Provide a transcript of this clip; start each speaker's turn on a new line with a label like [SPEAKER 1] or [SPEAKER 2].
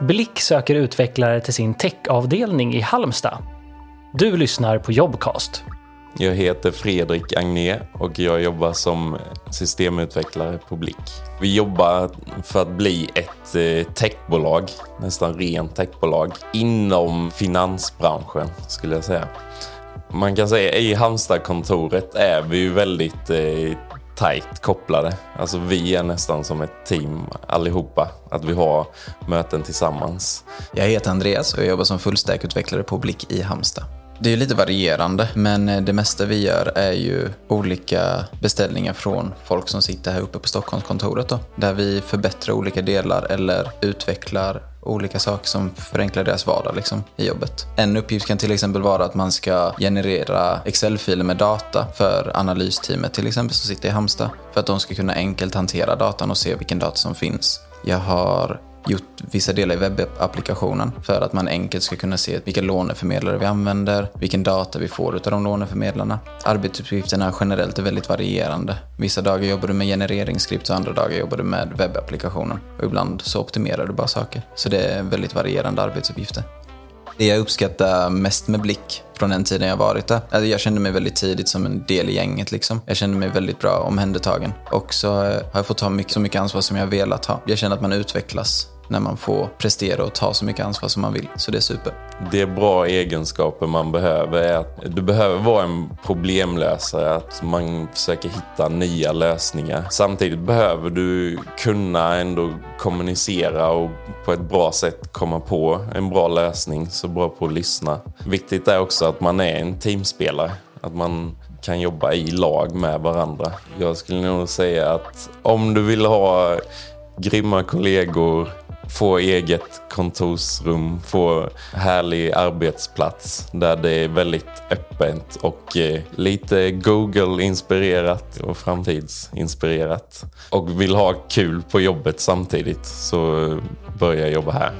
[SPEAKER 1] Blick söker utvecklare till sin techavdelning i Halmstad. Du lyssnar på Jobcast.
[SPEAKER 2] Jag heter Fredrik Agné och jag jobbar som systemutvecklare på Blick. Vi jobbar för att bli ett eh, techbolag, nästan rent techbolag, inom finansbranschen skulle jag säga. Man kan säga i Halmstadkontoret är vi ju väldigt eh, tajt kopplade. Alltså vi är nästan som ett team allihopa. Att vi har möten tillsammans.
[SPEAKER 3] Jag heter Andreas och jag jobbar som fullstackutvecklare på Blick i Halmstad. Det är lite varierande, men eh, det mesta vi gör är ju olika beställningar från folk som sitter här uppe på Stockholmskontoret då, där vi förbättrar olika delar eller utvecklar olika saker som förenklar deras vardag liksom, i jobbet. En uppgift kan till exempel vara att man ska generera Excel-filer med data för analysteamet till exempel som sitter i Halmstad för att de ska kunna enkelt hantera datan och se vilken data som finns. Jag har gjort vissa delar i webbapplikationen för att man enkelt ska kunna se vilka låneförmedlare vi använder, vilken data vi får av de låneförmedlarna. Arbetsuppgifterna generellt är väldigt varierande. Vissa dagar jobbar du med genereringsskript och andra dagar jobbar du med webbapplikationen. Och ibland så optimerar du bara saker. Så det är väldigt varierande arbetsuppgifter. Det jag uppskattar mest med Blick från den tiden jag varit där. Alltså jag kände mig väldigt tidigt som en del i gänget. Liksom. Jag kände mig väldigt bra omhändertagen. Och så eh, har jag fått ta mycket, så mycket ansvar som jag velat ha. Jag känner att man utvecklas när man får prestera och ta så mycket ansvar som man vill. Så det är super.
[SPEAKER 2] Det är bra egenskaper man behöver är att du behöver vara en problemlösare, att man försöker hitta nya lösningar. Samtidigt behöver du kunna ändå kommunicera och på ett bra sätt komma på en bra lösning, så bra på att lyssna. Viktigt är också att man är en teamspelare, att man kan jobba i lag med varandra. Jag skulle nog säga att om du vill ha grymma kollegor, få eget kontorsrum, få härlig arbetsplats där det är väldigt öppet och eh, lite Google-inspirerat och framtidsinspirerat. Och vill ha kul på jobbet samtidigt så börja jobba här.